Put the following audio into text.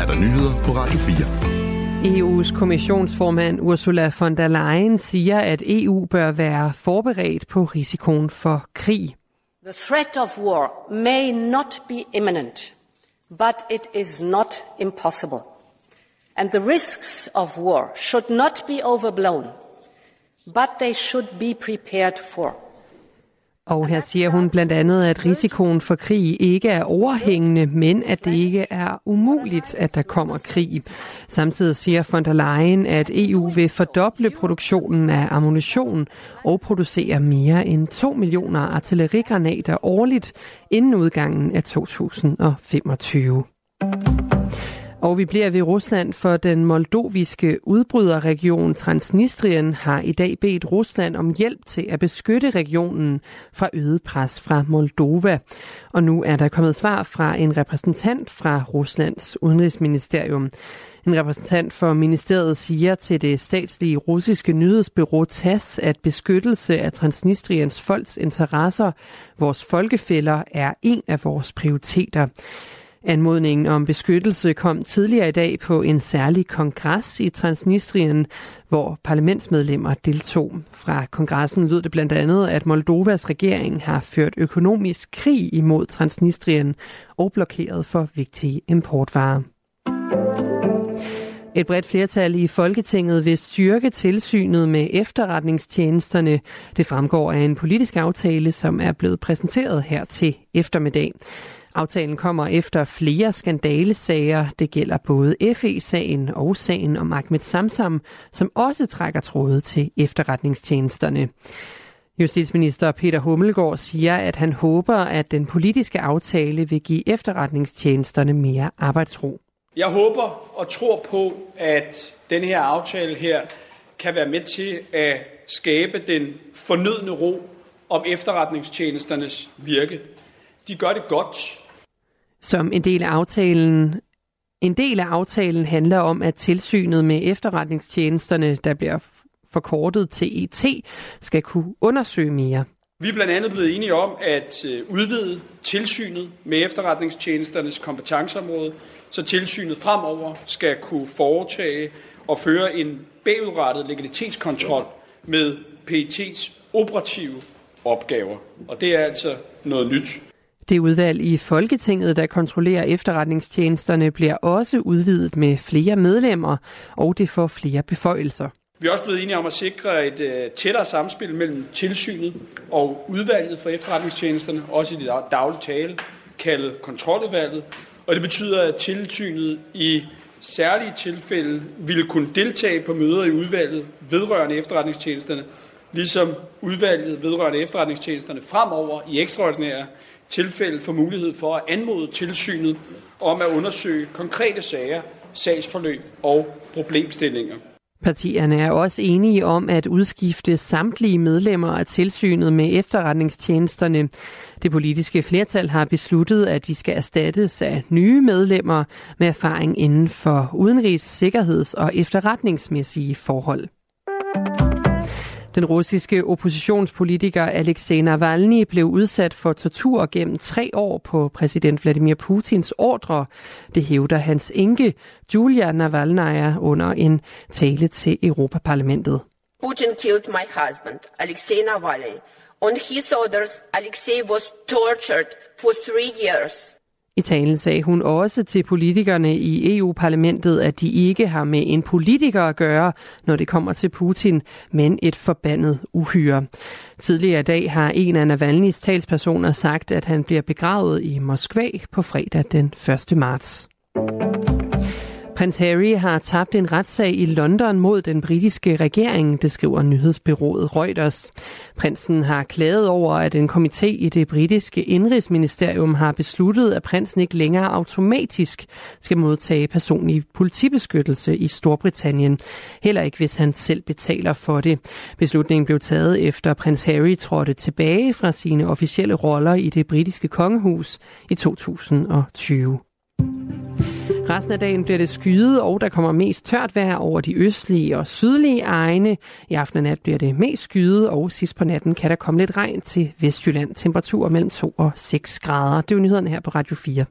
er der nyheder på Radio 4. EU's kommissionsformand Ursula von der Leyen siger, at EU bør være forberedt på risikoen for krig. The threat of war may not be imminent, but it is not impossible. And the risks of war should not be overblown, but they should be prepared for. Og her siger hun blandt andet, at risikoen for krig ikke er overhængende, men at det ikke er umuligt, at der kommer krig. Samtidig siger von der Leyen, at EU vil fordoble produktionen af ammunition og producere mere end 2 millioner artillerigranater årligt inden udgangen af 2025. Og vi bliver ved Rusland, for den moldoviske udbryderregion Transnistrien har i dag bedt Rusland om hjælp til at beskytte regionen fra øget pres fra Moldova. Og nu er der kommet svar fra en repræsentant fra Ruslands udenrigsministerium. En repræsentant for ministeriet siger til det statslige russiske nyhedsbyrå TASS, at beskyttelse af Transnistriens folks interesser, vores folkefælder, er en af vores prioriteter. Anmodningen om beskyttelse kom tidligere i dag på en særlig kongres i Transnistrien, hvor parlamentsmedlemmer deltog. Fra kongressen lød det blandt andet, at Moldovas regering har ført økonomisk krig imod Transnistrien og blokeret for vigtige importvarer. Et bredt flertal i Folketinget vil styrke tilsynet med efterretningstjenesterne. Det fremgår af en politisk aftale, som er blevet præsenteret her til eftermiddag. Aftalen kommer efter flere skandalesager. Det gælder både FE-sagen og sagen om Ahmed Samsam, som også trækker tråde til efterretningstjenesterne. Justitsminister Peter Hummelgaard siger, at han håber, at den politiske aftale vil give efterretningstjenesterne mere arbejdsro. Jeg håber og tror på, at den her aftale her kan være med til at skabe den fornødne ro om efterretningstjenesternes virke. De gør det godt. Som en del af aftalen en del af aftalen handler om, at tilsynet med efterretningstjenesterne, der bliver forkortet til ET, skal kunne undersøge mere. Vi er blandt andet blevet enige om at øh, udvide tilsynet med efterretningstjenesternes kompetenceområde, så tilsynet fremover skal kunne foretage og føre en bagudrettet legalitetskontrol med PET's operative opgaver. Og det er altså noget nyt. Det udvalg i Folketinget, der kontrollerer efterretningstjenesterne, bliver også udvidet med flere medlemmer, og det får flere beføjelser. Vi er også blevet enige om at sikre et øh, tættere samspil mellem tilsynet og udvalget for efterretningstjenesterne, også i det daglige tale, kaldet kontroludvalget. Og det betyder, at tilsynet i særlige tilfælde ville kunne deltage på møder i udvalget vedrørende efterretningstjenesterne, ligesom udvalget vedrørende efterretningstjenesterne fremover i ekstraordinære tilfælde får mulighed for at anmode tilsynet om at undersøge konkrete sager, sagsforløb og problemstillinger. Partierne er også enige om at udskifte samtlige medlemmer af tilsynet med efterretningstjenesterne. Det politiske flertal har besluttet, at de skal erstattes af nye medlemmer med erfaring inden for udenrigs, sikkerheds- og efterretningsmæssige forhold. Den russiske oppositionspolitiker Alexei Navalny blev udsat for tortur gennem tre år på præsident Vladimir Putins ordre. Det hævder hans enke, Julia Navalnaya, under en tale til Europaparlamentet. Putin killed my husband, Alexei Navalny. On his orders, Alexei was tortured for three years. I talen sagde hun også til politikerne i EU-parlamentet, at de ikke har med en politiker at gøre, når det kommer til Putin, men et forbandet uhyre. Tidligere i dag har en af Navalny's talspersoner sagt, at han bliver begravet i Moskva på fredag den 1. marts. Prins Harry har tabt en retssag i London mod den britiske regering, det skriver nyhedsbyrået Reuters. Prinsen har klaget over, at en komité i det britiske indrigsministerium har besluttet, at prinsen ikke længere automatisk skal modtage personlig politibeskyttelse i Storbritannien. Heller ikke, hvis han selv betaler for det. Beslutningen blev taget efter prins Harry trådte tilbage fra sine officielle roller i det britiske kongehus i 2020. Resten af dagen bliver det skyet, og der kommer mest tørt vejr over de østlige og sydlige egne. I aften og nat bliver det mest skyet, og sidst på natten kan der komme lidt regn til Vestjylland. Temperaturer mellem 2 og 6 grader. Det er jo nyhederne her på Radio 4.